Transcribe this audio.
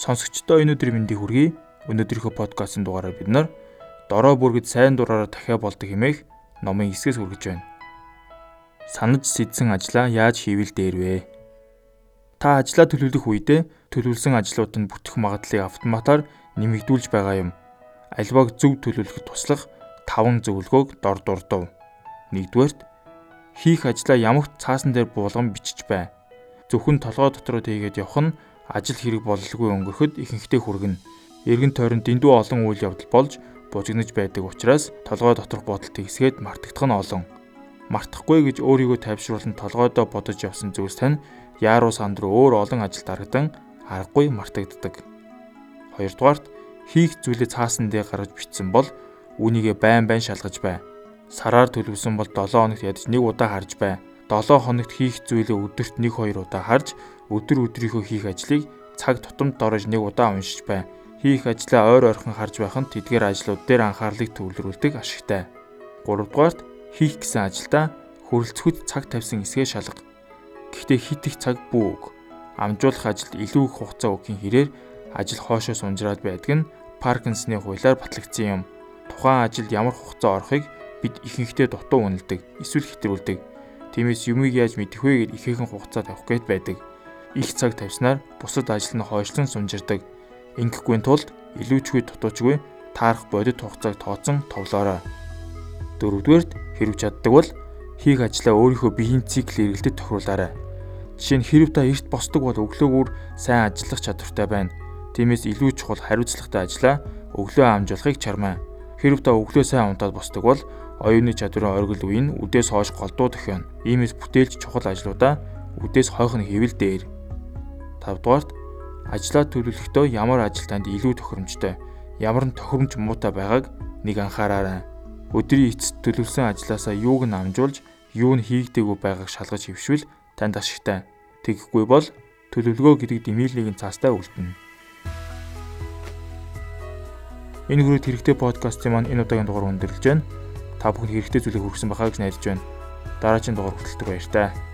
Сонсогчдоо өнөөдрийн мэндийг хүргэе. Өнөөдрийнхөө подкастын дугаараар бид нар дорой бүргэд сайн дураараа дахиа болдог хэмээх номын хэсгээс хүргэж байна. Санаж сэдсэн ажлаа яаж хийвэл дээр вэ? Та ажлаа төлөвлөх үедээ төлөвлөсөн ажлууд нь бүтэх магадлалыг автоматар нэмэгдүүлж байгаа юм. Альвааг зөв төлөвлөхөд туслах 5 зөвлөгөөг дор дурдав. 1-дүгээрт хийх ажлаа ямагт цаасан дээр буулган бичиж бай. Зөвхөн толгой дотроо тийгээд явах нь ажил хэрэг бололгүй өнгөрөхөд ихэнхдээ хүргэнэ. Эргэн тойронд дэндүү олон үйл явдал болж бужигнаж байдаг учраас толгой доторх бодолт хийсгээд мартагдах нь олон. Мартахгүй гэж өөрийгөө тайвшруулан толгойдоо бодож явсан зүйлс тань яаруу санд руу өөр олон ажил дарагдан аргагүй мартагддаг. Хоёрдугаарт хийх зүйлээ цаасан дээр гаргаж бичсэн бол үүнийгээ байн байн шалгаж бай. Сараар төлөвсөн бол 7 хоногт ядаж нэг удаа харж бай. 7 хоногт хийх зүйлээ өдөрт 1-2 удаа харж өдөр өдрийнхөө хийх ажлыг цаг тутамд дорож нэг удаа уншиж бай. Хийх ажлаа ойр ойрхон харж байх нь тэдгээр ажлууд дээр анхаарлыг төвлөрүүлдэг ашигтай. 3 дугаарт хийх гэсэн ажилдаа хөрөлцөхөд цаг тавьсан эсгээ шалга. Гэхдээ хит их цаг бүүг. Амжуулах ажилд илүү их хугацаа өгөхийн хэрээр ажил хоошоо сунжраад байдаг нь Паркинсны хуулиар батлагдсан юм. Тухайн ажилд ямар хугацаа орохыг бид ихэнхдээ дутуу үнэлдэг, эсвэл хэтрүүлдэг. Тиймээс юмыг яаж мэдэх вэ гэд ихээхэн хугацаа тавих гээд байдаг их цаг тавьснаар бусад ажил нь хойшлон сумжирдаг. Ингэхгүй тулд илүүчгүй дутуучгүй таарах бодит хугацааг тооцсон товлоорой. Дөрөвдүгээрт хэрв чаддаг бол хийх ажлаа өөрийнхөө биеийн цикл эргэлтэд тохируулаарай. Жишээ нь хэрв та эрт босдог бол өглөөгөр сайн ажиллах чадвартай байна. Тиймээс илүү чухал хариуцлагатай ажлаа өглөө амжуулахыг чармаа. Хэрв та өглөө сайн унтаад босдог бол оюуны чадварын оргил үе нь үдээс хойш голдуу дохино. Иймээс бүтээлч чухал ажлуудаа үдээс хойх нь хэвэл дээр. 5 дугаарт ажлаа төлөвлөхдөө ямар ажил танд илүү тохиромжтой, ямар нь тохиромж муутай байгааг нэг анхаараарай. Өдрийн эцэст төлөвлөсөн ажлаасаа юуг нь амжуулж, юу нь хийгдээгүй байгааг шалгаж хэвшвэл танд ашигтай. Тэгэхгүй бол төлөвлөгөө гэдэг дэмийлнийг нь цаастаа үлдэнэ. Энэ хүрээд хэрэгтэй подкастын маань энэ удаагийн дугаар өндөрлөж байна. Та бүхэн хэрэгтэй зүйлийг хүргэсэн байхаа гэж найдаж байна. Дараагийн дугаар хүртэл баяр таа.